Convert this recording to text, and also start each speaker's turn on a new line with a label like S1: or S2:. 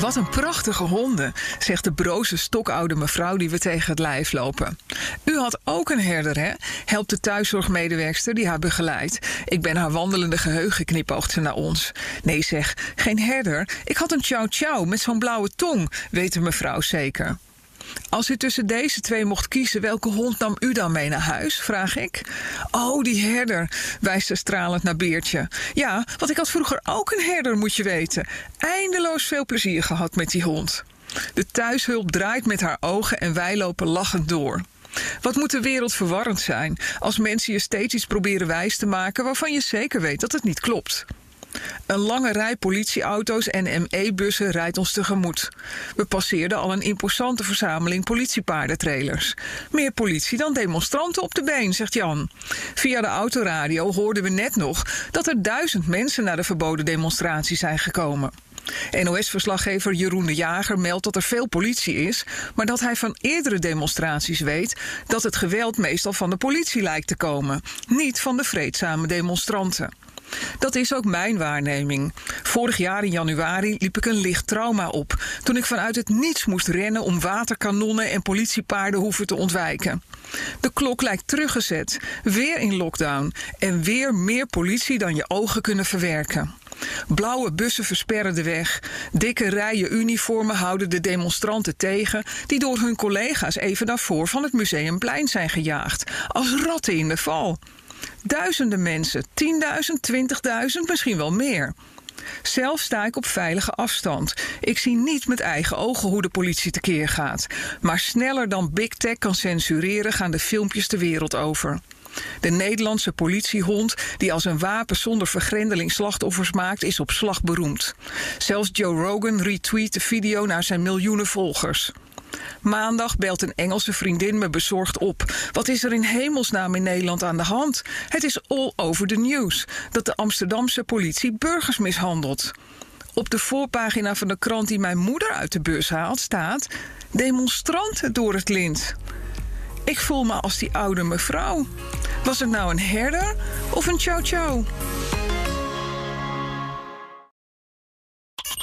S1: Wat een prachtige honden, zegt de broze stokoude mevrouw die we tegen het lijf lopen. U had ook een herder, hè? Helpt de thuiszorgmedewerkster die haar begeleidt. Ik ben haar wandelende geheugen, knipoogt ze naar ons. Nee zeg, geen herder. Ik had een chow chow met zo'n blauwe tong, weet de mevrouw zeker. Als u tussen deze twee mocht kiezen, welke hond nam u dan mee naar huis? vraag ik. Oh, die herder, wijst ze stralend naar Beertje. Ja, want ik had vroeger ook een herder, moet je weten. Eindeloos veel plezier gehad met die hond. De thuishulp draait met haar ogen en wij lopen lachend door. Wat moet de wereld verwarrend zijn als mensen je steeds iets proberen wijs te maken waarvan je zeker weet dat het niet klopt? Een lange rij politieauto's en ME-bussen rijdt ons tegemoet. We passeerden al een imposante verzameling politiepaardentrailers. Meer politie dan demonstranten op de been, zegt Jan. Via de autoradio hoorden we net nog dat er duizend mensen naar de verboden demonstratie zijn gekomen. NOS-verslaggever Jeroen de Jager meldt dat er veel politie is, maar dat hij van eerdere demonstraties weet dat het geweld meestal van de politie lijkt te komen, niet van de vreedzame demonstranten. Dat is ook mijn waarneming. Vorig jaar in januari liep ik een licht trauma op toen ik vanuit het niets moest rennen om waterkanonnen en politiepaarden hoeven te ontwijken. De klok lijkt teruggezet, weer in lockdown en weer meer politie dan je ogen kunnen verwerken. Blauwe bussen versperren de weg. Dikke rijen uniformen houden de demonstranten tegen, die door hun collega's even daarvoor van het museumplein zijn gejaagd, als ratten in de val. Duizenden mensen, 10.000, 20.000, misschien wel meer. Zelf sta ik op veilige afstand. Ik zie niet met eigen ogen hoe de politie tekeer gaat. Maar sneller dan Big Tech kan censureren gaan de filmpjes de wereld over. De Nederlandse politiehond, die als een wapen zonder vergrendeling slachtoffers maakt, is op slag beroemd. Zelfs Joe Rogan retweet de video naar zijn miljoenen volgers. Maandag belt een Engelse vriendin me bezorgd op. Wat is er in hemelsnaam in Nederland aan de hand? Het is all over the news dat de Amsterdamse politie burgers mishandelt. Op de voorpagina van de krant die mijn moeder uit de bus haalt staat: demonstranten door het lint. Ik voel me als die oude mevrouw. Was het nou een herder of een chow-chow?